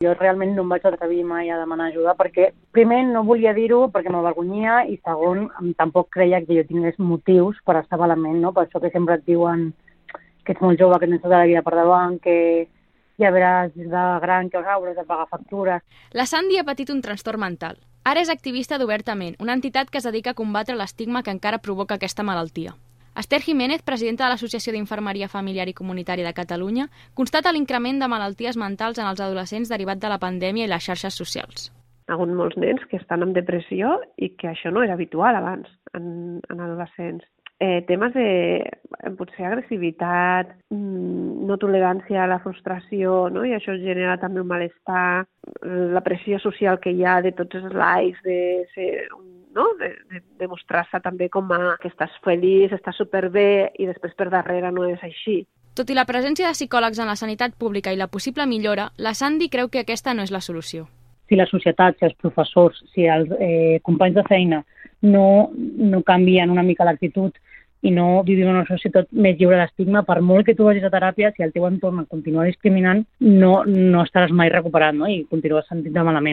Jo realment no em vaig atrevir mai a demanar ajuda perquè, primer, no volia dir-ho perquè m'avergonyia i, segon, tampoc creia que jo tingués motius per estar malament, no? Per això que sempre et diuen que ets molt jove, que tens tota la vida per davant, que ja veràs de gran que hauràs de pagar factures. La Sandy ha patit un trastorn mental. Ara és activista d'Obertament, una entitat que es dedica a combatre l'estigma que encara provoca aquesta malaltia. Esther Jiménez, presidenta de l'Associació d'Infermeria Familiar i Comunitària de Catalunya, constata l'increment de malalties mentals en els adolescents derivat de la pandèmia i les xarxes socials. Hi ha molts nens que estan amb depressió i que això no era habitual abans en, en adolescents eh, temes de potser agressivitat, mm, no tolerància a la frustració, no? i això genera també un malestar, la pressió social que hi ha de tots els likes, de ser no? de, de, de mostrar-se també com a que estàs feliç, estàs superbé i després per darrere no és així. Tot i la presència de psicòlegs en la sanitat pública i la possible millora, la Sandy creu que aquesta no és la solució. Si la societat, si els professors, si els eh, companys de feina no, no canvien una mica l'actitud i no vivim en una societat més lliure d'estigma, per molt que tu vagis a teràpia, si el teu entorn continua discriminant, no, no estaràs mai recuperat no? i continues sentint-te malament.